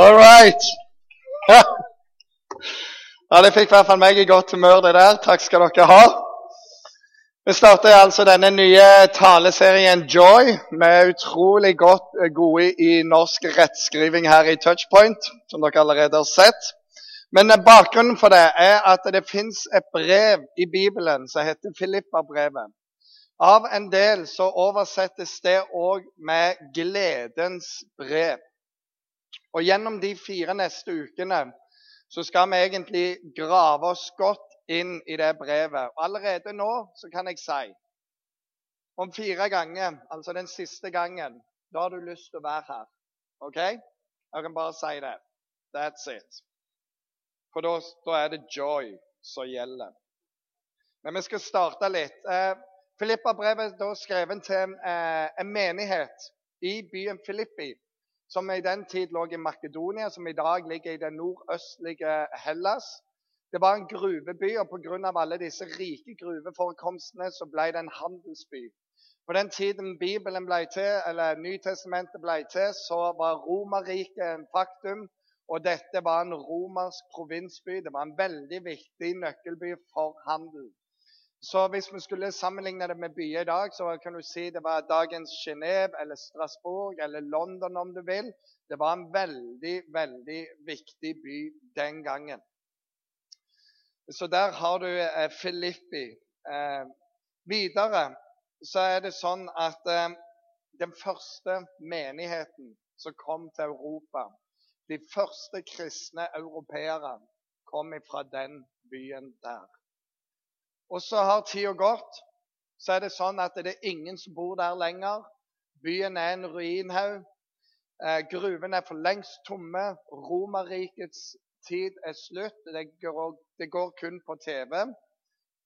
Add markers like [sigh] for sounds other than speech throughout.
All right. Ja, det fikk i hvert fall meg i godt humør, det der. Takk skal dere ha. Vi starter altså denne nye taleserien Joy. Er utrolig godt eh, gode i norsk rettskriving her i Touchpoint, som dere allerede har sett. Men eh, bakgrunnen for det er at det fins et brev i Bibelen som heter Filippa-brevet. Av en del så oversettes det òg med 'gledens brev'. Og Gjennom de fire neste ukene så skal vi egentlig grave oss godt inn i det brevet. Og Allerede nå så kan jeg si om fire ganger, altså den siste gangen, da har du lyst til å være her. OK? Jeg kan bare si det. That's it. For da, da er det joy som gjelder. Men vi skal starte litt. Eh, Filippa-brevet er skrevet til eh, en menighet i byen Filippi som i den tid lå i Makedonia, som i dag ligger i det nordøstlige Hellas. Det var en gruveby, og pga. alle disse rike gruveforekomstene så ble det en handelsby. På den tiden Bibelen ble til, eller Nytestamentet ble til, så var Romerriket en faktum. Og dette var en romersk provinsby. Det var en veldig viktig nøkkelby for handel. Så hvis vi skulle sammenligne det med byer i dag, så kan du si det var dagens Genéve eller Strasbourg eller London, om du vil. Det var en veldig, veldig viktig by den gangen. Så der har du eh, Filippi. Eh, videre så er det sånn at eh, den første menigheten som kom til Europa, de første kristne europeere, kom fra den byen der. Og så har tida gått. Så er det sånn at det er ingen som bor der lenger. Byen er en ruinhaug. Eh, gruvene er for lengst tomme. Romerrikets tid er slutt. Det går, det går kun på TV.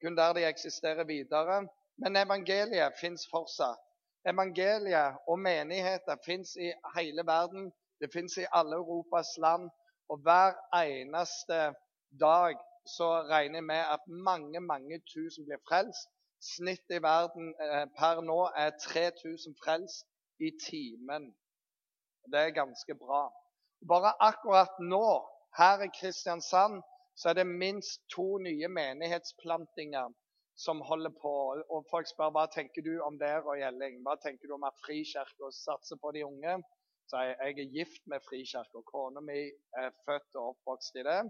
Kun der de eksisterer videre. Men evangeliet fins fortsatt. Evangeliet og menigheter fins i hele verden. Det fins i alle Europas land. Og hver eneste dag så regner jeg med at mange mange tusen blir frelst. Snittet i verden eh, per nå er 3000 frelst i timen. Det er ganske bra. Bare akkurat nå, her i Kristiansand, så er det minst to nye menighetsplantinger som holder på. Og folk spør hva tenker du om det, Roy Elling? Hva tenker du om at Frikirka satser på de unge? Så jeg, jeg er gift med Frikirka. Kona mi er født og oppvokst i det.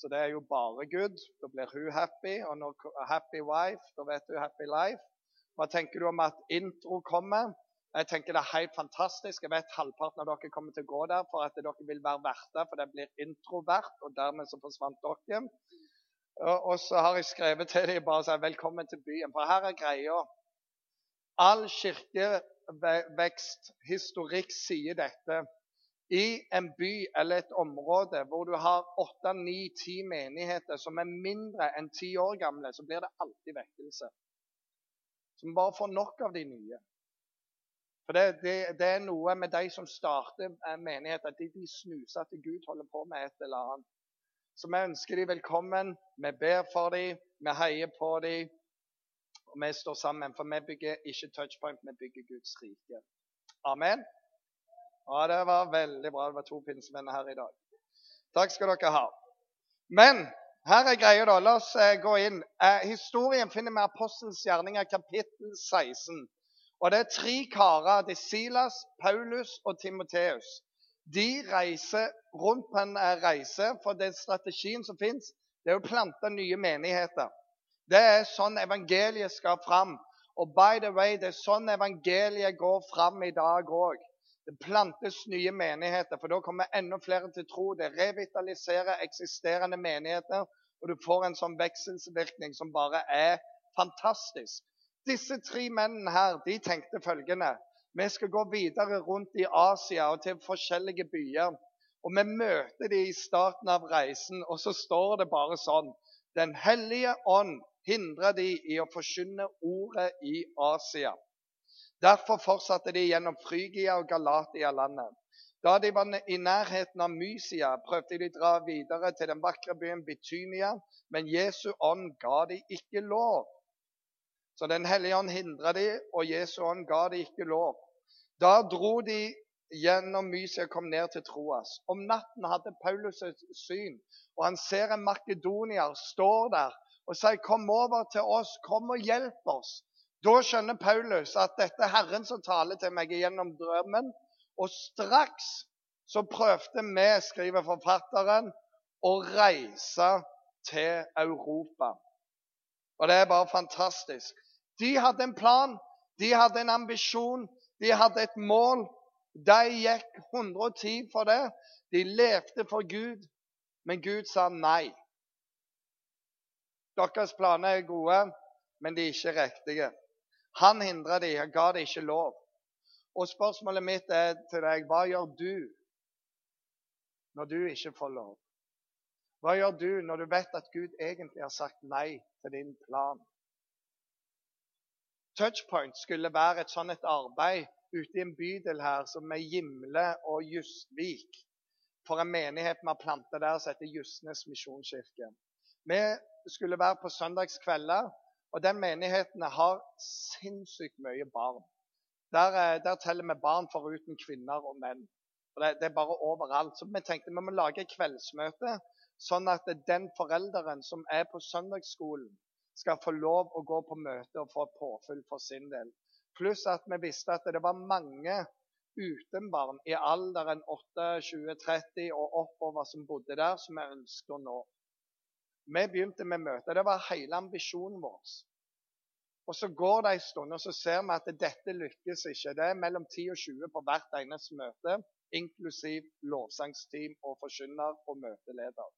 Så det er jo bare good. Da blir hun happy. Og når happy wife, da vet du happy life. Hva tenker du om at intro kommer? Jeg tenker Det er helt fantastisk. Jeg vet halvparten av dere kommer til å gå der for at dere vil være verter, for det blir introvert, og dermed så forsvant dere. Og så har jeg skrevet til dem bare sånn Velkommen til byen. For her er greia. All kirkevekst, historikk, sier dette. I en by eller et område hvor du har åtte, ni, ti menigheter som er mindre enn ti år gamle, så blir det alltid vekkelse. Så vi bare får nok av de nye. For det, det, det er noe med de som starter menigheter, de, de snuser til Gud holder på med et eller annet. Så vi ønsker dem velkommen. Vi ber for dem, vi heier på dem. Og vi står sammen, for vi bygger ikke touchpoint, vi bygger Guds rike. Amen. Ja, det var veldig bra. Det var to pinsevenner her i dag. Takk skal dere ha. Men her er greia, da. La oss eh, gå inn. Eh, historien finner vi Apostelens gjerninger, kapittel 16. Og Det er tre karer. Det er Silas, Paulus og Timoteus. De reiser rundt på en eh, reise, for den strategien som fins, det er å plante nye menigheter. Det er sånn evangeliet skal fram. Og by the way, det er sånn evangeliet går fram i dag òg. Det plantes nye menigheter, for da kommer enda flere til tro. Det revitaliserer eksisterende menigheter, og du får en sånn vekselsvirkning som bare er fantastisk. Disse tre mennene her de tenkte følgende Vi skal gå videre rundt i Asia og til forskjellige byer. Og vi møter de i starten av reisen, og så står det bare sånn Den hellige ånd hindrer de i å forkynne ordet i Asia. Derfor fortsatte de gjennom Frygia og Galatia-landet. Da de var i nærheten av Mysia, prøvde de å dra videre til den vakre byen Bitynia, men Jesu ånd ga de ikke lov. Så Den hellige ånd hindra de, og Jesu ånd ga de ikke lov. Da dro de gjennom Mysia og kom ned til Troas. Om natten hadde Paulus et syn, og han ser en makedonier står der og sier, 'Kom over til oss, kom og hjelp oss.' Da skjønner Paulus at dette er Herren som taler til meg gjennom drømmen. Og straks så prøvde vi, skriver forfatteren, å reise til Europa. Og det er bare fantastisk. De hadde en plan, de hadde en ambisjon, de hadde et mål. De gikk 110 for det. De levde for Gud, men Gud sa nei. Deres planer er gode, men de er ikke riktige. Han hindra de, han ga de ikke lov. Og spørsmålet mitt er til deg hva gjør du når du ikke får lov? Hva gjør du når du vet at Gud egentlig har sagt nei til din plan? Touchpoint skulle være et sånt et arbeid ute i en bydel her som er Gimle og Justvik. For en menighet vi har planta der som heter Justnes misjonskirke. Vi skulle være på søndagskvelder, og den menigheten har sinnssykt mye barn. Der, eh, der teller vi barn foruten kvinner og menn. Og det, det, er bare overalt. Så vi tenkte vi må lage kveldsmøte, sånn at den forelderen som er på søndagsskolen, skal få lov å gå på møte og få påfyll for sin del. Pluss at vi visste at det var mange utenbarn i alderen 8, 20, 30 og oppover som bodde der, som vi ønsket å nå. Vi begynte med møtet. Det var hele ambisjonen vår. Og Så går det en stund, og så ser vi at dette lykkes ikke. Det er mellom 10 og 20 på hvert eneste møte, inklusiv lovsangsteam og forkynner og møteleder.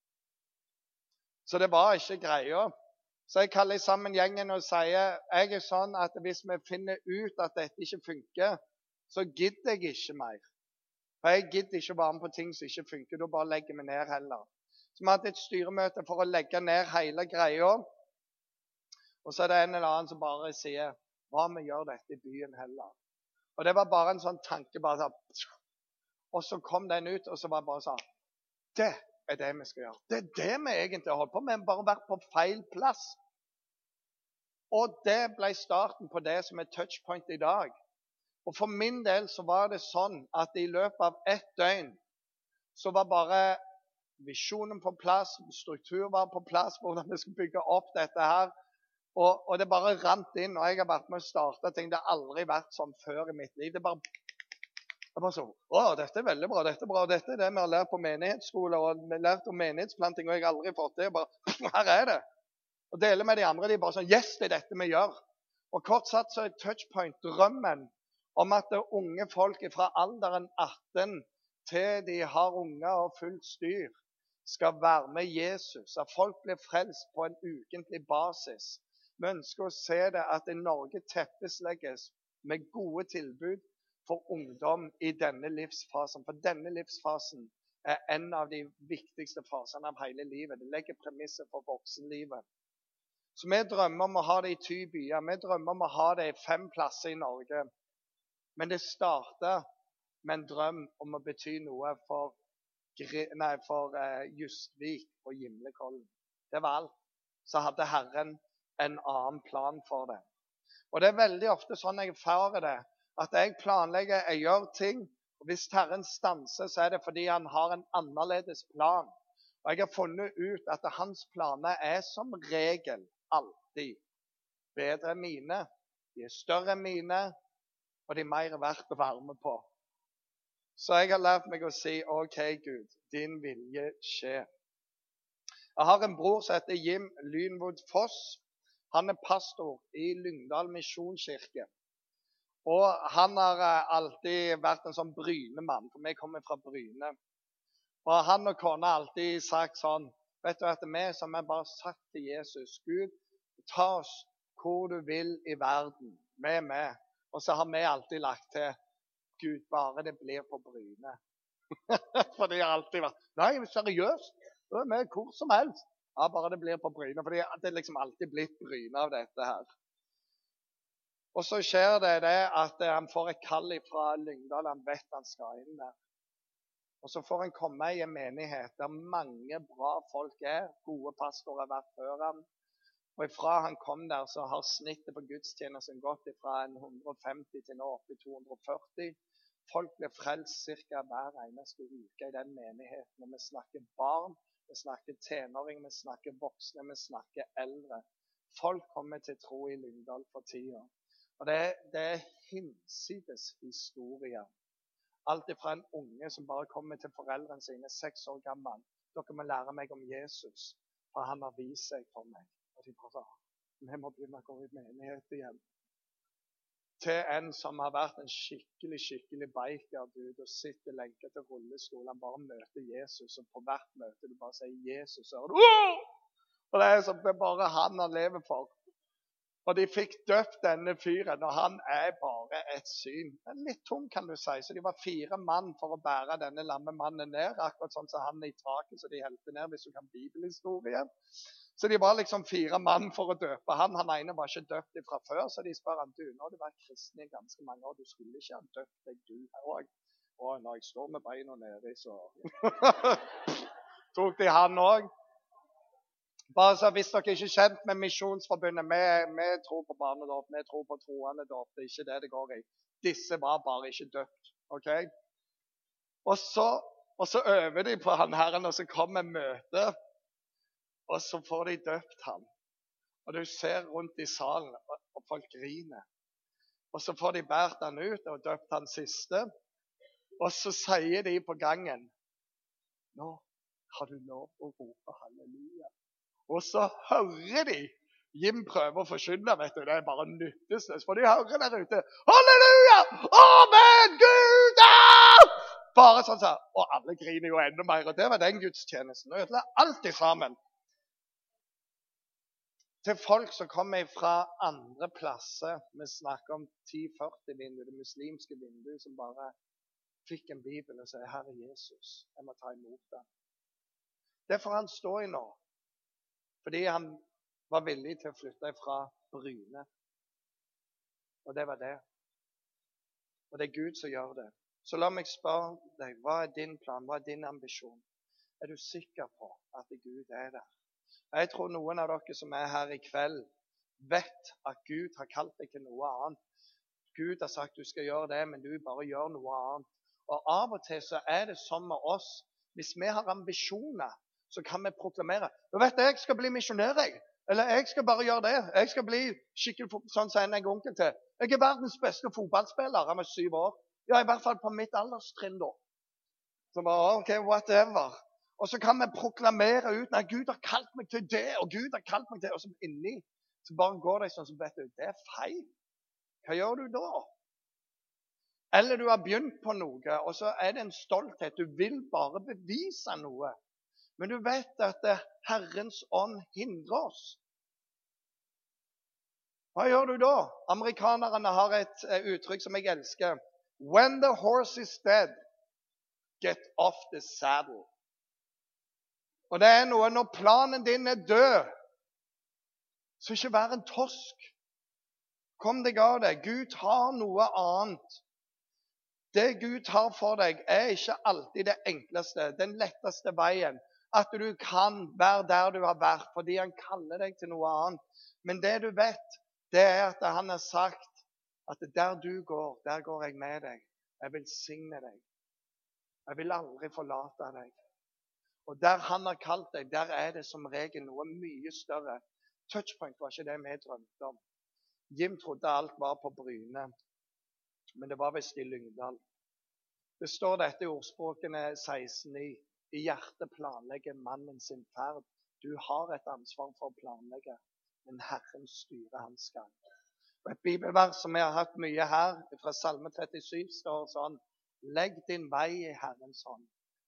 Så det var ikke greia. Så jeg kaller sammen gjengen og sier jeg er sånn at hvis vi finner ut at dette ikke funker, så gidder jeg ikke mer. For jeg gidder ikke å være med på ting som ikke funker. Da bare legger vi ned heller. Så vi hadde et styremøte for å legge ned hele greia. Og så er det en eller annen som bare sier Hva om vi gjør dette i byen heller? Og det var bare en sånn tanke. bare sånn, Og så kom den ut, og så var det bare sånn Det er det vi skal gjøre. Det er det vi egentlig har holdt på med. Bare vært på feil plass. Og det ble starten på det som er touchpoint i dag. Og For min del så var det sånn at i løpet av ett døgn så var bare visjonen på plass, struktur var på plass, hvordan vi skulle bygge opp dette her. Og, og det bare rant inn. Og jeg har vært med å starte ting. Det har aldri vært sånn før i mitt liv. Det bare jeg bare så, å, dette er veldig bra. Dette er bra. Dette er det vi har lært på menighetsskole og vi har lært om menighetsplanting, og jeg har aldri fått det. Bare, [laughs] her er det og deler med de andre. De bare sånn Yes, det er dette vi gjør. Og kort satt så er touchpoint drømmen om at det unge folk fra alderen 18 til de har unger og fullt styr, skal være med Jesus. At folk blir frelst på en ukentlig basis. Vi ønsker å se det at i Norge teppeslegges med gode tilbud for ungdom i denne livsfasen. For denne livsfasen er en av de viktigste fasene av hele livet. Det legger premisser for voksenlivet. Så vi drømmer om å ha det i ty byer. Vi drømmer om å ha det i fem plasser i Norge. Men det starter med en drøm om å bety noe for, nei, for uh, Justvik og Gimlekollen. Det var alt. Så hadde Herren en annen plan for det. Og Det er veldig ofte sånn jeg erfarer det. At jeg planlegger, jeg gjør ting. og Hvis Herren stanser, så er det fordi han har en annerledes plan. Og Jeg har funnet ut at hans planer er som regel alltid bedre enn mine. De er større enn mine, og de er mer verdt å være med på. Så jeg har lært meg å si OK, Gud, din vilje skjer. Jeg har en bror som heter Jim Lynwood Foss. Han er pastor i Lyngdal misjonskirke. Og han har eh, alltid vært en sånn Bryne-mann, for vi kommer fra Bryne. Og han og kona har alltid sagt sånn Vet du at vi som er bare sagt til Jesus Gud, ta oss hvor du vil i verden. Vi er med. Og så har vi alltid lagt til Gud, bare det blir på Bryne. [laughs] for de har alltid vært Nei, seriøst. Er vi hvor som helst. Ja, bare det blir på Bryne. For det er liksom alltid blitt Bryne av dette her. Og så skjer det det at han får et kall fra Lyngdal. Han vet han skal inn der. Og så får han komme i en menighet der mange bra folk er. Gode pastorer har vært før han. Og ifra han kom der, så har snittet på gudstjenesten gått fra 150 til nå opp i 240. Folk blir frelst ca. hver eneste uke i den menigheten. Og vi snakker barn, vi snakker tenåring, vi snakker voksne, vi snakker eldre. Folk kommer til tro i Lyngdal for tida. Og det, det er hinsides historier. Alt fra en unge som bare kommer til foreldrene sine, seks år gammel. 'Dere må lære meg om Jesus, for han har vist seg for meg.' Og de bare Vi må begynne å gå i menighet igjen til en som har vært en skikkelig skikkelig biker-dude og sitter lenket til rullestol. Han bare møter Jesus, og på hvert møte du bare sier 'Jesus', og Og det er, som, det er bare han han lever for. Og de fikk døpt denne fyren, og han er bare et syn. Det er litt tung, kan du si. Så de var fire mann for å bære denne lamme mannen ned. Akkurat sånn som han i taket så de helte ned, hvis du kan bibelhistorien. Så de var liksom fire mann for å døpe han. Han ene var ikke døpt fra før, så de spør han du, nå har du vært kristen i ganske mange år, du skulle ikke ha døpt deg du òg? Og når jeg står med beina nedi, så [laughs] tok de han òg. Bare så Hvis dere ikke er kjent med Misjonsforbundet, vi, vi tror på barnedåp, vi tror på troende dåp. Det er ikke det det går i. Disse var bare ikke døpt. ok? Og så, og så øver de på han herren, og så kommer møtet. Og så får de døpt ham. Og du ser rundt i salen, og folk griner. Og så får de båret han ut og døpt han siste. Og så sier de på gangen Nå har du lov å rope halleluja. Og så hører de Jim prøver å forkynne, vet du. Det er bare nytteløst. For de hører der ute Halleluja! Amen! Gud! Ah! Bare sånn sånn. Og alle griner jo enda mer. Og det var den gudstjenesten. Og ødela alt sammen til folk som kommer fra andre plasser. Vi snakker om 10-40-vinduet, det muslimske vinduet, som bare fikk en bibel og sier 'Herre Jesus, jeg må ta imot den'. Det får han stå i nå, fordi han var villig til å flytte fra Bryne. Og det var det. Og det er Gud som gjør det. Så la meg spørre deg, hva er din plan, hva er din ambisjon? Er du sikker på at Gud er der? Jeg tror noen av dere som er her i kveld, vet at Gud har kalt deg til noe annet. Gud har sagt du skal gjøre det, men du bare gjør noe annet. Og Av og til så er det sånn med oss. Hvis vi har ambisjoner, så kan vi proklamere du vet jeg skal bli misjonær. Eller jeg skal bare gjøre det. Jeg skal bli skikkelig sånn som en onkel til. Jeg er verdens beste fotballspiller. Han er syv år. Ja, i hvert fall på mitt alderstrinn, da. Så bare, ok, whatever. Og så kan vi proklamere ut at Gud har kalt meg til det, og Gud har kalt meg til det. Og så inni så bare går det sånn som vet du, det er feil. Hva gjør du da? Eller du har begynt på noe, og så er det en stolthet. Du vil bare bevise noe. Men du vet at Herrens ånd hindrer oss. Hva gjør du da? Amerikanerne har et eh, uttrykk som jeg elsker. When the horse is dead, get off the saddle. Og det er noe når planen din er død, så ikke vær en tosk. Kom deg av det. Gud har noe annet. Det Gud har for deg, er ikke alltid det enkleste, den letteste veien. At du kan være der du har vært fordi han kaller deg til noe annet. Men det du vet, det er at han har sagt at der du går, der går jeg med deg. Jeg vil signe deg. Jeg vil aldri forlate deg. Og der han har kalt deg, der er det som regel noe mye større. Touchpoint var ikke det vi drømte om. Jim trodde alt var på Bryne, men det var visst i Lyngdal. Det står dette i ordspråkene 16.9. I hjertet planlegger mannen sin ferd. Du har et ansvar for å planlegge, men Herren styrer hans gang. Og Et bibelvers som vi har hatt mye her, fra Salme 37, står sånn Legg din vei i Herrens hånd.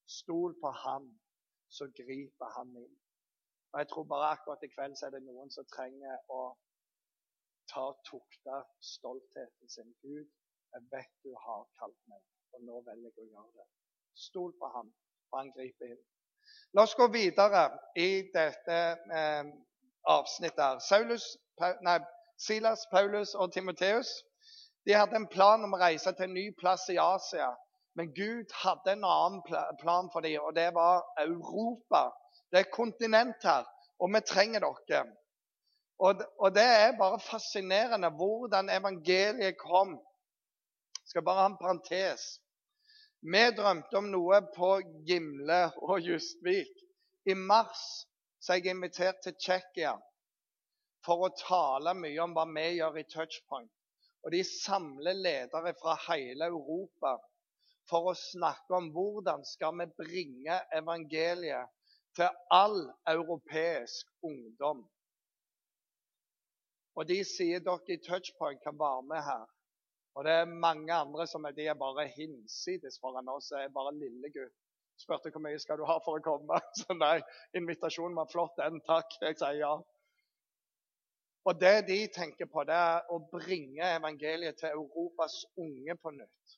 Stol på Ham så griper han inn. Og Jeg tror bare akkurat i kveld så er det noen som trenger å ta tukta stoltheten sin. Gud, jeg vet du har kalt meg, og nå velger jeg å gjøre det. Stol på ham, og han griper inn. La oss gå videre i dette eh, avsnittet. Saulus, nei, Silas, Paulus og Timoteus de hadde en plan om å reise til en ny plass i Asia. Men Gud hadde en annen plan for dem, og det var Europa. Det er kontinent her, og vi trenger dere. Og, og det er bare fascinerende hvordan evangeliet kom. Jeg skal bare ha en parentes. Vi drømte om noe på Gimle og Justvik. I mars så jeg invitert til Tsjekkia for å tale mye om hva vi gjør i Touchpoint. Og De samler ledere fra hele Europa for å snakke om hvordan skal vi bringe evangeliet til all europeisk ungdom. Og de sier dere i Touchpoint kan være med her. Og det er mange andre som er, de er bare hinsides foran oss. Jeg er bare lille gutt. Spurte hvor mye skal du ha for å komme. [laughs] Så nei, invitasjonen var flott, den. Takk. Jeg sier ja. Og det de tenker på, det er å bringe evangeliet til Europas unge på nytt.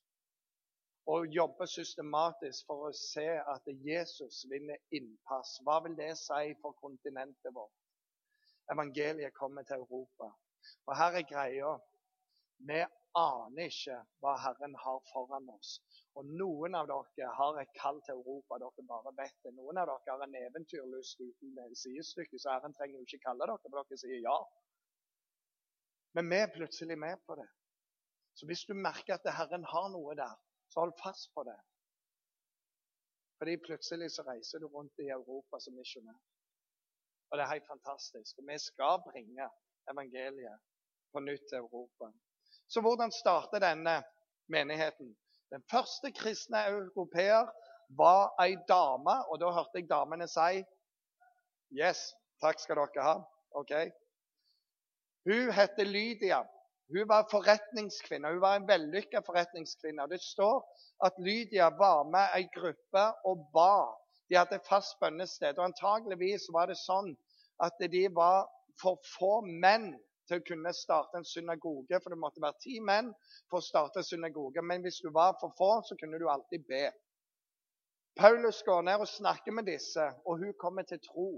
Og jobbe systematisk for å se at Jesus vinner innpass. Hva vil det si for kontinentet vårt? evangeliet kommer til Europa. Og her er greia. Vi aner ikke hva Herren har foran oss. Og noen av dere har et kall til Europa, dere bare vet det. Noen av dere har en eventyrlyst uten sidestykke, så Herren trenger jo ikke kalle dere, for dere sier ja. Men vi er plutselig med på det. Så hvis du merker at Herren har noe der, så hold fast på det. Fordi plutselig så reiser du rundt i Europa som misjonær. Og det er helt fantastisk. Og vi skal bringe evangeliet på nytt til Europa. Så hvordan starter denne menigheten? Den første kristne europeer var ei dame, og da hørte jeg damene si Yes, takk skal dere ha. Ok. Hun heter Lydia. Hun var forretningskvinne. Hun var en vellykka forretningskvinne. Det står at Lydia var med ei gruppe og ba de hadde fast bønnested. Og antageligvis var det sånn at de var for få menn til å kunne starte en synagoge. For det måtte være ti menn for å starte en synagoge. Men hvis du var for få, så kunne du alltid be. Paulus går ned og snakker med disse, og hun kommer til tro.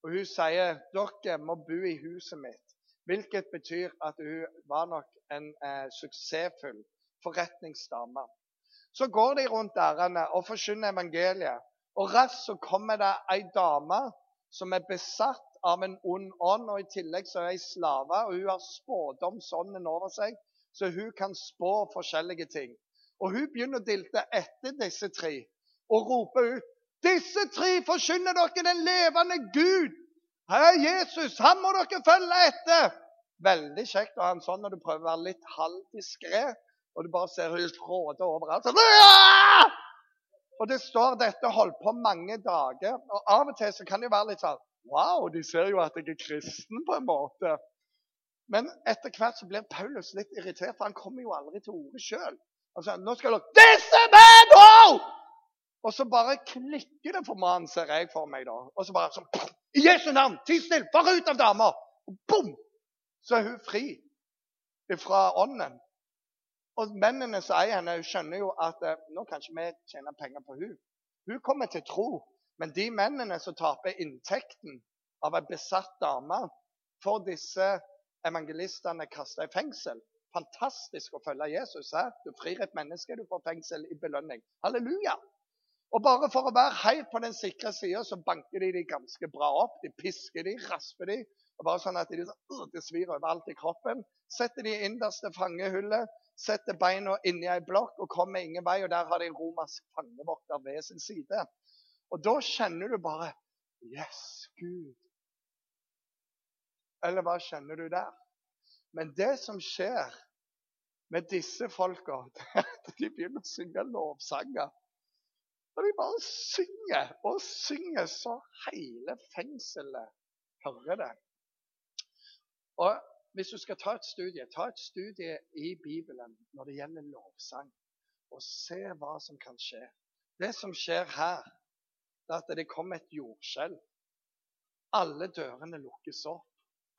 Og Hun sier dere må bo i huset mitt, hvilket betyr at hun var nok en eh, suksessfull forretningsdame. Så går de rundt ærende og forkynner evangeliet. Og raskt så kommer det ei dame som er besatt av en ond ånd, og i tillegg så er hun slave. Og hun har spådomsånden over seg, så hun kan spå forskjellige ting. Og hun begynner å dilte etter disse tre og roper ut Disse tre forkynner dere den levende Gud! Er Jesus! Han må dere følge etter! Veldig kjekt å ha en sånn når du prøver å være litt halvdiskré, og du bare ser hun fråder overalt. Så, og det står dette holdt på mange dager. Og av og til så kan det være litt sånn Wow, de ser jo at jeg er kristen, på en måte. Men etter hvert så blir Paulus litt irritert, for han kommer jo aldri til orde sjøl. Altså, nå skal dere Disse menn! Og så bare klikker det for mannen, ser jeg for meg. da. Og så bare sånn I Jesu navn, ti snill! Bare ut av dama! Og bom! Så er hun fri fra ånden. Og mennene som eier henne, skjønner jo at eh, nå kan ikke vi tjene penger på hun. Hun kommer til tro. Men de mennene som taper inntekten av en besatt dame, får disse evangelistene kasta i fengsel. Fantastisk å følge Jesus. her. Du frir et menneske, du får fengsel i belønning. Halleluja! Og bare for å være helt på den sikre sida, så banker de de ganske bra opp. De pisker de, rasper de. og bare sånn at de, uh, Det svir overalt i kroppen. Setter de innerste fangehullet setter beina inni ei blokk og kommer ingen vei. Og der har de en romersk fangevokter ved sin side. Og da kjenner du bare Yes, Gud. Eller hva kjenner du der? Men det som skjer med disse folka, [laughs] er at de begynner å synge lovsanger. Og de bare synger og synger så hele fengselet hører det. Og hvis du skal ta et studie, ta et studie i Bibelen når det gjelder lovsang, og se hva som kan skje. Det som skjer her, det er at det kommer et jordskjelv. Alle dørene lukkes opp.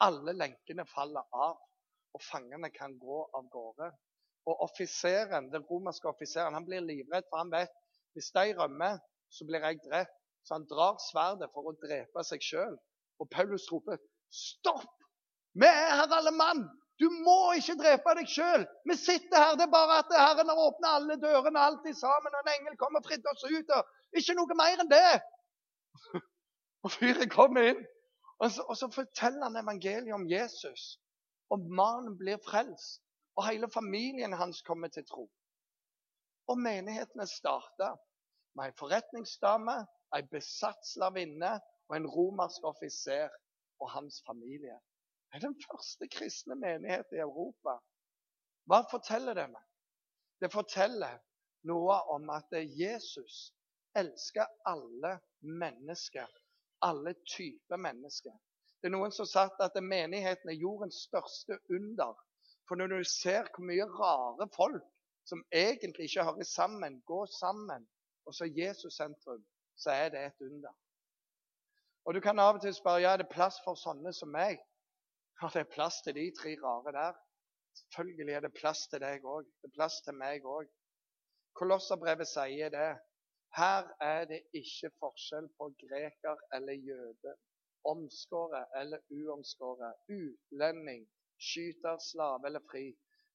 Alle lenkene faller av, og fangene kan gå av gårde. Og offiseren, Den romerske offiseren han blir livredd, for han vet hvis de rømmer, så blir jeg drept. Så han drar sverdet for å drepe seg sjøl. Og Paulus roper 'Stopp! Vi er her, alle mann! Du må ikke drepe deg sjøl. Vi sitter her. Det er bare at Herren har åpna alle dørene alltid sammen, og en engel kommer og fridde oss ut. og Ikke noe mer enn det. [laughs] Og fyren kommer inn, og så, og så forteller han evangeliet om Jesus. Og mannen blir frelst. Og hele familien hans kommer til tro. Og menighetene starta med ei forretningsdame, ei besatt slavinne og en romersk offiser og hans familie. Det er den første kristne menighet i Europa. Hva forteller det meg? Det forteller noe om at Jesus elsker alle mennesker. Alle typer mennesker. Det er noen som har sagt at menigheten er jordens største under. For når du ser hvor mye rare folk som egentlig ikke hører sammen, gå sammen, og så Jesus sentrum, så er det et under. Og Du kan av og til spørre ja, er det plass for sånne som meg. Ja, det er plass til de tre rare der. Selvfølgelig er det plass til deg òg. Det er plass til meg òg. Kolosserbrevet sier det. Her er det ikke forskjell på greker eller jøde, omskåret eller uomskåret, utlending, skyter, slave eller fri.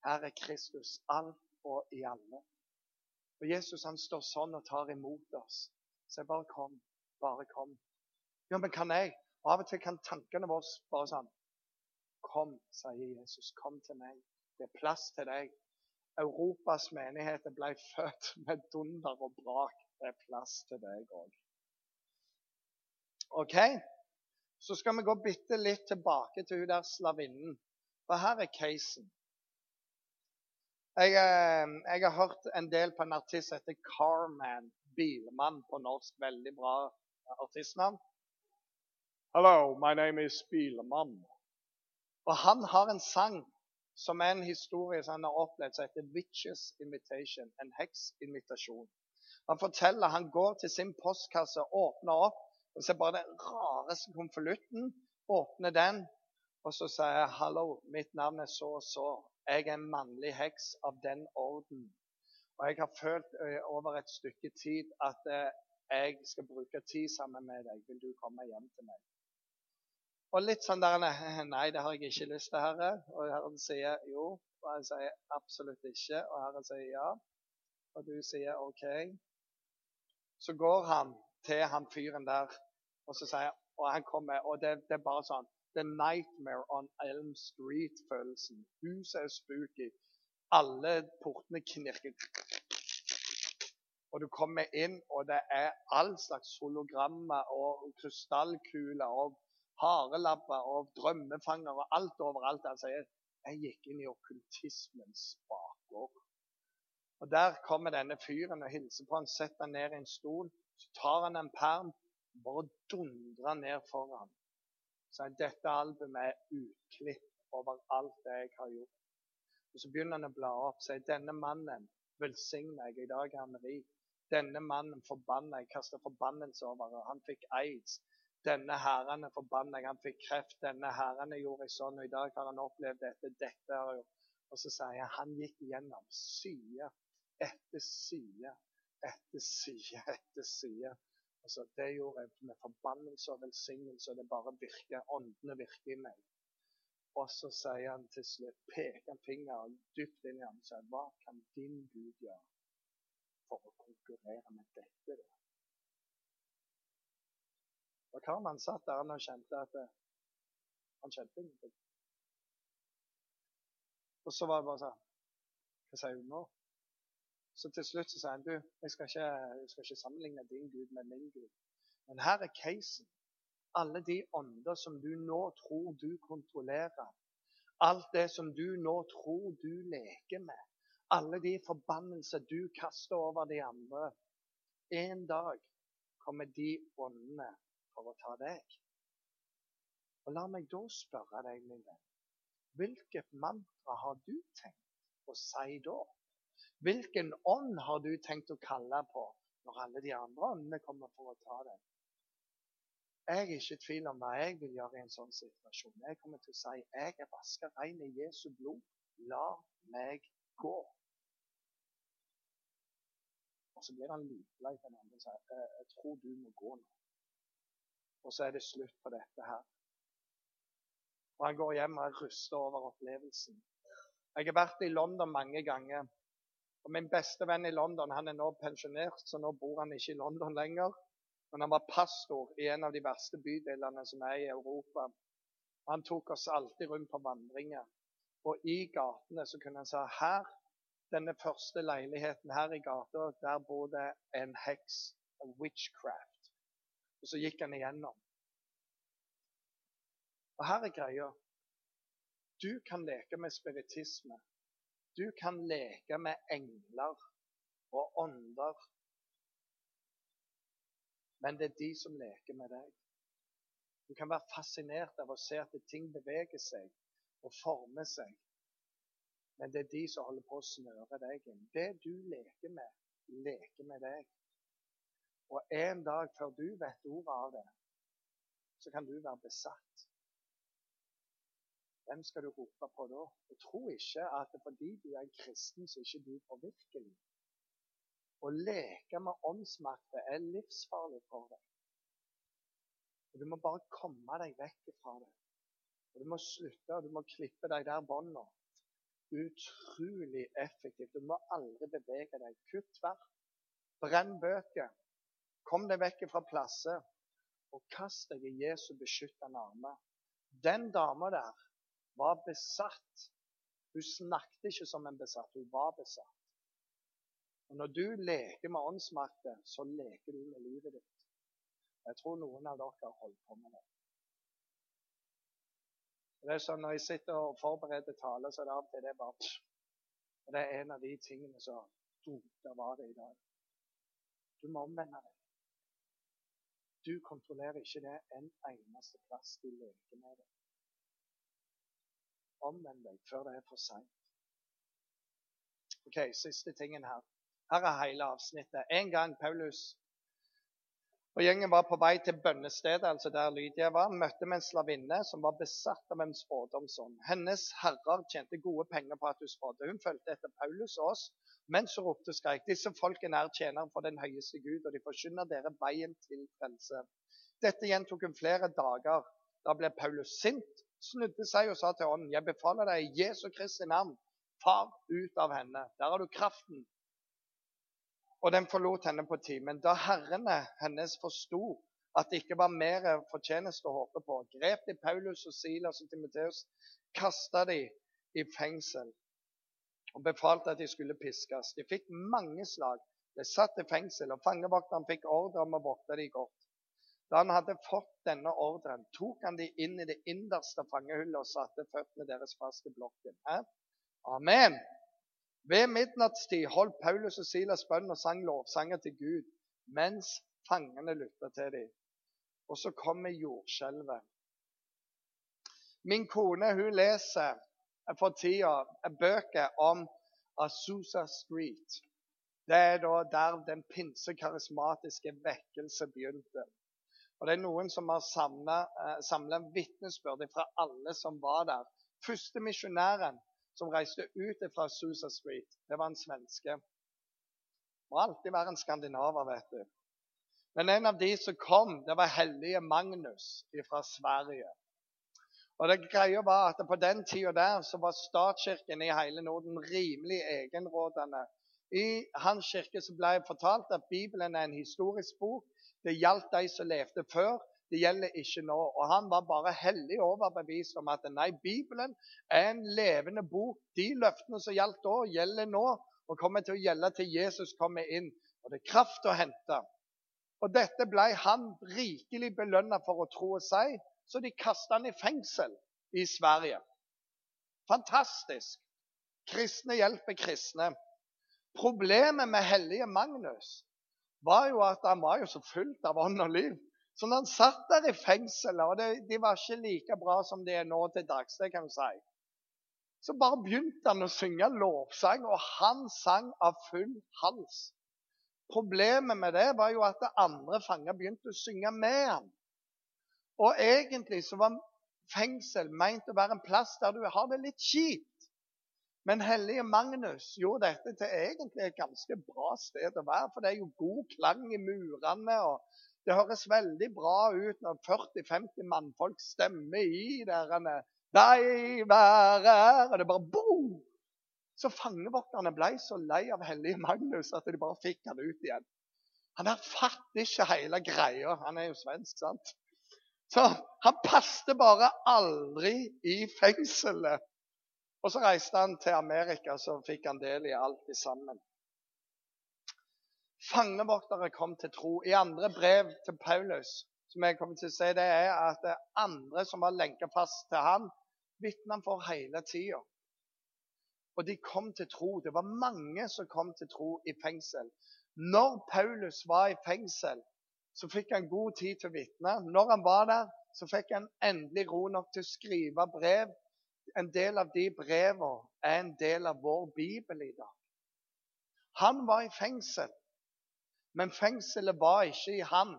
Her er Kristus alt og i alle. Og Jesus han står sånn og tar imot oss. Så jeg bare kom. Bare kom. Ja, men kan jeg? Og Av og til kan tankene våre bare sånn Kom, sier Jesus. Kom til meg. Det er plass til deg. Europas menigheter ble født med dunder og brak. Det er plass til deg òg. OK? Så skal vi gå bitte litt tilbake til hun der slavinnen. For her er casen. Jeg, eh, jeg, har hørt en del på en artist som heter Carman. Bilmann på norsk. Veldig bra artistnavn. Hello, my name is Bilmann. Og han har en sang som er en historie som han har opplevd, som heter 'Witches Invitation'. En heksinvitasjon. Han forteller han går til sin postkasse, åpner opp, og ser bare den rareste konvolutten. Åpner den, og så sier jeg 'Hallo, mitt navn er så og så'. Jeg er en mannlig heks av den orden. Og jeg har følt uh, over et stykke tid at uh, jeg skal bruke tid sammen med deg. Vil du komme hjem til meg? Og litt sånn der Nei, [laughs] det har jeg ikke lyst til, Herre. Og Herren sier jo. Og jeg sier absolutt ikke. Og Herren sier ja. Og du sier OK. Så går han til han fyren der, og så sier og han kommer, og det, det er bare sånn The Nightmare on Elm Street-følelsen. Huset er spooky. Alle portene knirker. Og du kommer inn, og det er all slags hologrammer og krystallkuler og harelabber og drømmefanger og alt overalt. Altså, jeg, jeg gikk inn i okkultismens bakgård. Og Der kommer denne fyren og hilser på han, setter han ned i en stol. Så tar han en perm bare dundrer ned foran. Så dette albumet er utklipp over alt det jeg har gjort. Og Så begynner han å bla opp. Sier denne mannen velsigner jeg. I dag er han rik. Denne mannen forbanna jeg. Kasta forbannelse over. Han fikk aids. Denne herren er forbanna, han fikk kreft. Denne herren gjorde jeg sånn, og i dag har han opplevd dette. dette har jeg gjort. Og så sier jeg han gikk gjennom side etter side etter side etter side. Altså, det gjorde jeg med forbannelse og velsignelse, og det bare virker. Åndene virker i meg. Og så sier han til slutt, peker han fingeren dypt inn i ham og sier, hva kan din Gud gjøre for å konkurrere med dette? Da? Og Karman satt der og kjente at det, han kjente ingenting. Og så var det bare sånn Hva sier hun nå? Så til slutt så sier han du, jeg skal, ikke, jeg skal ikke sammenligne din Gud med min Gud. Men her er casen. Alle de ånder som du nå tror du kontrollerer. Alt det som du nå tror du leker med. Alle de forbannelser du kaster over de andre. En dag kommer de åndene for å ta deg. Og La meg da spørre deg, min venn, hvilket mantra har du tenkt å si da? Hvilken ånd har du tenkt å kalle på når alle de andre åndene kommer for å ta deg? Jeg er ikke i tvil om hva jeg vil gjøre i en sånn situasjon. Jeg kommer til å si jeg er vaska rein i Jesu blod. La meg gå. Og så blir han litlei for den andre og sier jeg tror du må gå nå. Og så er det slutt på dette her. Og han går hjem og er rusta over opplevelsen. Jeg har vært i London mange ganger. Og Min beste venn i London han er nå pensjonert, så nå bor han ikke i London lenger. Men han var pastor i en av de verste bydelene som er i Europa. Han tok oss alltid rundt på vandringer. Og i gatene så kunne han si her denne første leiligheten her i gata, der bodde en heks, en witchcraft. Og så gikk han igjennom. Og her er greia. Du kan leke med spiritisme. Du kan leke med engler og ånder. Men det er de som leker med deg. Du kan være fascinert av å se at ting beveger seg og former seg. Men det er de som holder på å snøre deg inn. Det du leker med, leker med deg. Og en dag før du vet ordet av det, så kan du være besatt. Hvem skal du rope på da? Og tro ikke at fordi du er en kristen, så er ikke du forvirkelig. Å leke med åndsmakter er livsfarlig for deg. Og Du må bare komme deg vekk fra det. Og Du må slutte, og du må klippe deg der bånda. Utrolig effektivt. Du må aldri bevege deg. Kutt tvert. Brenn bøker. Kom deg vekk fra plasser. Og kast deg i Jesu beskyttende armer. Den dama der var besatt. Hun snakket ikke som en besatt, hun var besatt. Og Når du leker med åndsmakten, så leker du med livet ditt. Jeg tror noen av dere har holdt på med det. Det er sånn Når jeg sitter og forbereder taler, så er det av og til det er bare Og Det er en av de tingene som Der var det i dag. Du må omvende deg. Du kontrollerer ikke det en eneste plass du leker med det. Omvend deg før det er for seint. OK, siste tingen her. Her er hele avsnittet. En gang Paulus og Gjengen var på vei til bønnestedet, altså der Lydia var, møtte med en slavinne som var besatt av en spådomsånd. Hennes herrer tjente gode penger på at hun spådde. Hun fulgte etter Paulus og oss, mens hun ropte og skreik. Disse folkene er tjenere for den høyeste Gud, og de forkynner dere veien til frelse. Dette gjentok hun flere dager. Da ble Paulus sint, snudde seg og sa til ånden, jeg befaler deg i Jesu Kristi navn, far ut av henne. Der har du kraften og den forlot henne på timen. Da herrene hennes forsto at det ikke var mer fortjeneste å håpe på, grep de Paulus og Silas og Timoteus, kasta de i fengsel og befalte at de skulle piskes. De fikk mange slag, De satt i fengsel, og fangevokteren fikk ordre om å vokte de godt. Da han hadde fått denne ordren, tok han de inn i det innerste fangehullet og satte føttene deres fast i blokken. Amen. Ved midnattstid holdt Paulus og Silas bønn og sang lovsanger til Gud mens fangene lytta til dem. Og så kommer jordskjelvet. Min kone hun leser for tida bøker om Azusa Street. Det er da der den pinsekarismatiske vekkelse begynte. Og Det er noen som har samla eh, vitnesbyrd fra alle som var der. Første misjonæren som reiste ut fra Susa Street. Det var en svenske. Må alltid være en skandinaver, vet du. Men en av de som kom, det var hellige Magnus fra Sverige. Og det greia var at På den tida der så var statskirken i hele Norden rimelig egenrådende. I hans kirke så ble jeg fortalt at Bibelen er en historisk bok. Det gjaldt de som levde før, det gjelder ikke nå. Og han var bare hellig overbevist om at nei, Bibelen er en levende bok. De løftene som gjaldt da, gjelder nå og kommer til å gjelde til Jesus kommer inn. Og det er kraft å hente. Og dette ble han rikelig belønna for å tro og si, så de kasta han i fengsel i Sverige. Fantastisk. Kristne hjelper kristne. Problemet med hellige Magnus var jo at han var jo så fullt av ånd og liv så når han satt der i fengselet, og det, de var ikke like bra som de er nå til dags, det kan du si, så bare begynte han å synge lovsang, og han sang av full hals. Problemet med det var jo at det andre fanger begynte å synge med ham. Og egentlig så var fengsel meint å være en plass der du har det litt kjipt. Men hellige Magnus gjorde dette til egentlig et ganske bra sted å være. For det er jo god klang i murene, og det høres veldig bra ut når 40-50 mannfolk stemmer i der Deg være Og det bare boom! Så fangevokterne ble så lei av hellige Magnus at de bare fikk han ut igjen. Han der fatter ikke hele greia. Han er jo svensk, sant? Så han passte bare aldri i fengselet. Og så reiste han til Amerika, så fikk han del i alt i sammen. Fangevoktere kom til tro. I andre brev til Paulus som jeg kommer til å si, det er at det andre som var lenka fast til han, vitna for hele tida. Og de kom til tro. Det var mange som kom til tro i fengsel. Når Paulus var i fengsel, så fikk han god tid til å vitne. Når han var der, så fikk han endelig ro nok til å skrive brev. En del av de brevene er en del av vår bibel i dag. Han var i fengsel, men fengselet var ikke i han.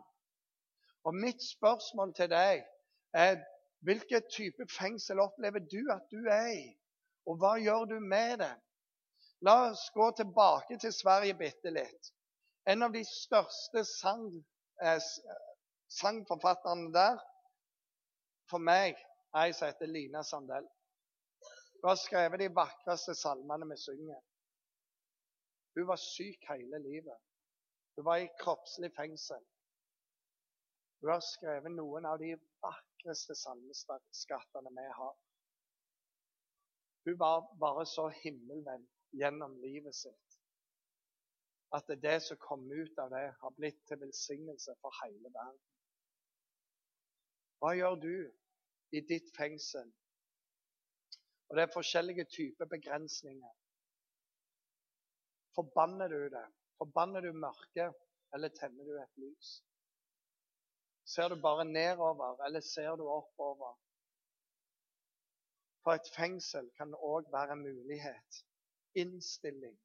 Og mitt spørsmål til deg er hvilken type fengsel opplever du at du er i? Og hva gjør du med det? La oss gå tilbake til Sverige bitte litt. En av de største sang, eh, sangforfatterne der for meg er ei som heter Lina Sandell. Hun har skrevet de vakreste salmene vi synger. Hun var syk hele livet. Hun var i kroppslig fengsel. Hun har skrevet noen av de vakreste salmeskattene vi har. Hun var bare så himmelvendt gjennom livet sitt at det som kom ut av det, har blitt til velsignelse for hele verden. Hva gjør du i ditt fengsel? Og Det er forskjellige typer begrensninger. Forbanner du det? Forbanner du mørket, eller tenner du et lys? Ser du bare nedover, eller ser du oppover? For et fengsel kan òg være en mulighet. Innstilling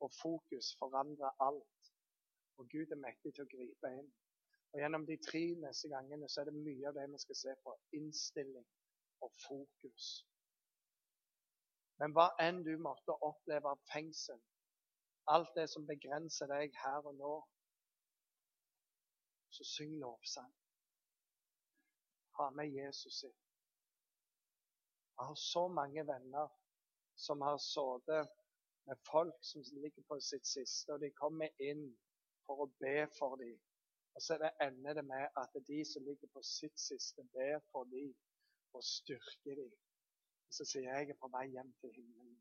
og fokus forandrer alt. Og Gud er mektig til å gripe inn. Og Gjennom de tre neste gangene så er det mye av det vi skal se på. Innstilling og fokus. Men hva enn du måtte oppleve av fengsel, alt det som begrenser deg her og nå, så syng lovsang. Ha med Jesus inn. Jeg har så mange venner som har sittet med folk som ligger på sitt siste, og de kommer inn for å be for dem. Og så ender det med at de som ligger på sitt siste, ber for dem og styrker dem. Og så sier jeg jeg er på vei hjem til himmelen.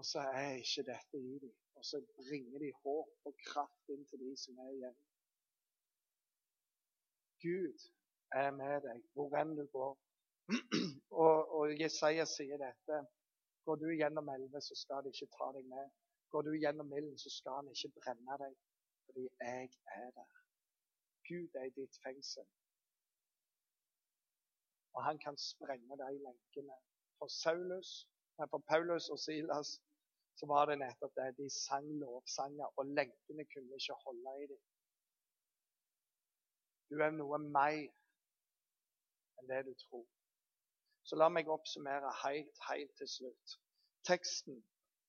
Og så er ikke dette i dem. Og så bringer de håp og kraft inn til de som er igjen. Gud er med deg hvor enn du går. [clears throat] og, og Jesaja sier dette. Går du gjennom elve, så skal de ikke ta deg med. Går du gjennom ilden, så skal han ikke brenne deg, fordi jeg er der. Gud er i ditt fengsel. Og han kan sprenge de lenkene. For Saulus, for Paulus og Silas så var det nettopp det. De sang lovsanger, og lenkene kunne ikke holde i dem. Du er noe mer enn det du tror. Så la meg oppsummere helt, helt til slutt. Teksten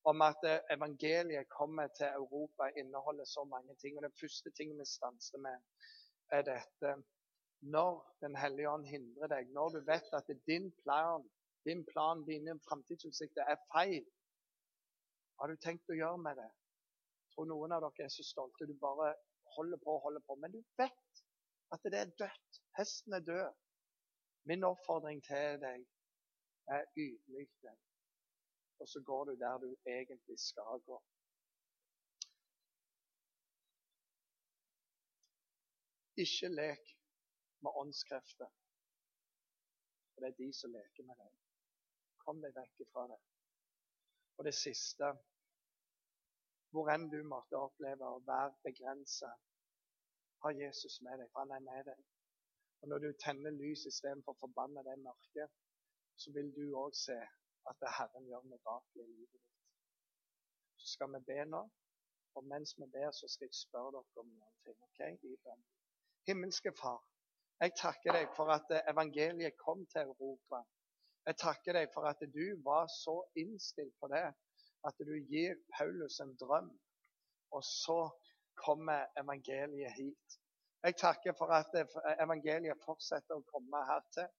om at evangeliet kommer til Europa, inneholder så mange ting. og Den første tingen vi stanser med, er dette. Når Den hellige ånd hindrer deg, når du vet at din plan, din plan, dine framtidsutsikter er feil, hva har du tenkt å gjøre med det? Jeg tror noen av dere er så stolte. Du bare holder på og holder på. Men du vet at det er dødt. Hesten er død. Min oppfordring til deg er ydmyk deg. Og så går du der du egentlig skal gå. Ikke lek med åndskrefter. For det er de som leker med deg. Kom deg vekk fra det. Og det siste hvor enn du måtte oppleve å være begrensa, har Jesus med deg, for han er med deg. Og Når du tenner lys istedenfor å forbanne det mørket, så vil du òg se at det Herren gjør mirakler i livet ditt. Så skal vi be nå, og mens vi ber, så skal jeg spørre dere om noen ting. ok? I. Himmelske Far, jeg takker deg for at evangeliet kom til Europa. Jeg takker deg for at du var så innstilt på det at du gir Paulus en drøm, og så kommer evangeliet hit. Jeg takker for at evangeliet fortsetter å komme her til.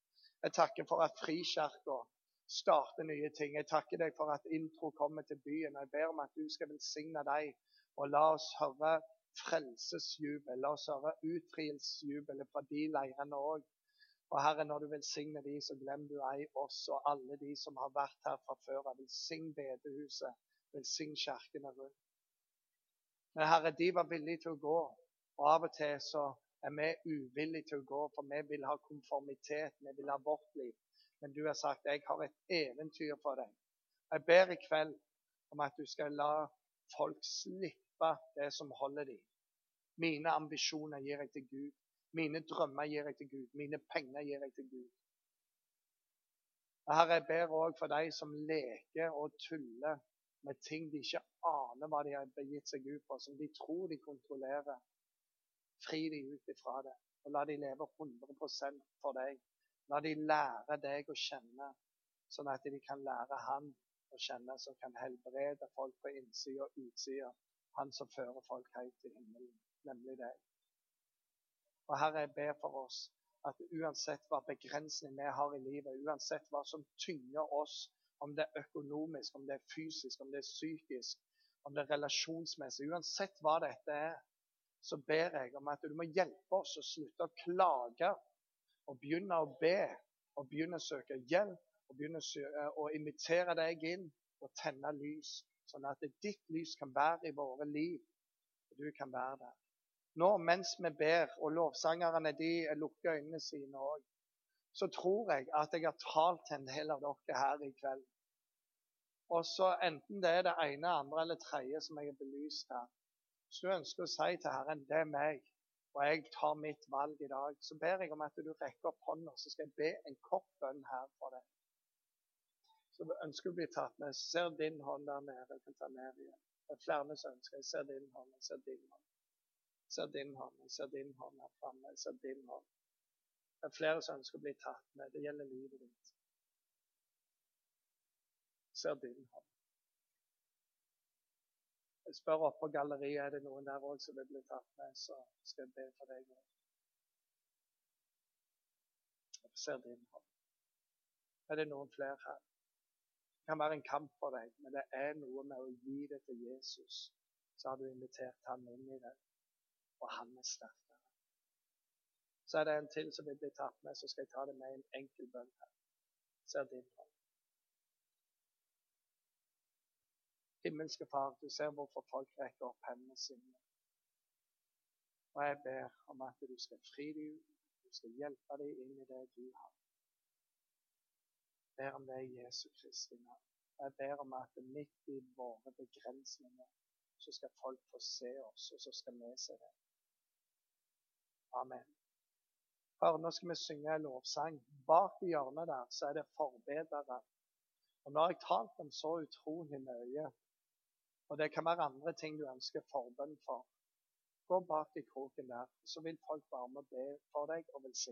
Jeg takker for at Frikirka starter nye ting. Jeg takker deg for at intro kommer til byen. Jeg ber om at du skal velsigne deg, og la oss høre frelsesjubel. La oss høre utfrielsesjubelet fra de leirene òg. Og Herre, når du velsigner de, så glem du ei oss og alle de som har vært her fra før. Velsign bedehuset, velsign kirkene rundt. Men Herre, de var villige til å gå, og av og til så er vi uvillige til å gå, for vi vil ha konformitet, vi vil ha vårt liv. Men du har sagt jeg har et eventyr for deg. Jeg ber i kveld om at du skal la folk slippe det som holder dem. Mine ambisjoner gir jeg til Gud. Mine drømmer gir jeg til Gud. Mine penger gir jeg til Gud. Herre, jeg ber òg for de som leker og tuller med ting de ikke aner hva de har begitt seg ut på, som de tror de kontrollerer. Fri de ut ifra det, og la de leve 100% for deg. La de lære deg å kjenne, sånn at de kan lære Han å kjenne, som kan helbrede folk på innsida og utsida. Han som fører folk helt til himmelen, nemlig deg. Og Herre, jeg ber for oss at uansett hva begrensning vi har i livet, uansett hva som tynger oss, om det er økonomisk, om det er fysisk, om det er psykisk, om det er relasjonsmessig, uansett hva dette er, så ber jeg om at du må hjelpe oss å slutte å klage og begynne å be og begynne å søke hjelp og begynne å invitere deg inn og tenne lys, sånn at ditt lys kan være i våre liv, og du kan være der. Nå mens vi ber, og lovsangerne de lukker øynene sine òg, så tror jeg at jeg har talt til en del av dere her i kveld. Og så Enten det er det ene, andre eller tredje som jeg har belyst her. Hvis du ønsker å si til Herren det er meg, og jeg tar mitt valg i dag, så ber jeg om at du rekker opp hånda, så skal jeg be en kort bønn her for deg. Du ønsker å bli tatt med. Jeg ser din hånd der nede. Jeg kan ta ned igjen. Det er flere som ønsker. Jeg ser din hånd. Jeg ser din hånd. Jeg ser din hånd. Jeg ser din hånd her framme. Jeg ser din hånd. Det er flere som ønsker å bli tatt med. Det gjelder livet ditt. Jeg ser din hånd. Jeg spør opp på galleriet er det noen der òg som vil bli tatt med, så skal jeg be for deg òg. Jeg ser din hånd. Er det noen flere her? Kan være en kamp for deg, men det er noe med å gi det til Jesus. Så har du invitert ham inn i det, og han er sterkere. Så er det en til som vil bli tatt med, så skal jeg ta det med en enkel bønn her. Ser din hånd. Himmelske Far, du ser hvorfor folk rekker opp hendene sine. Og jeg ber om at du skal fri dem du skal hjelpe dem inn i det du har. Ber om det i Jesu Kristi navn. Jeg ber om at midt i våre begrensninger så skal folk få se oss, og så skal vi se det. Amen. Far, nå skal vi synge en lovsang. Bak i hjørnet der så er det forbedere. Og Nå har jeg talt om så utrolig mye. Og det kan være andre ting du ønsker forbønn for. Gå bak i kroken der, så vil folk være med og be for deg og velsigne.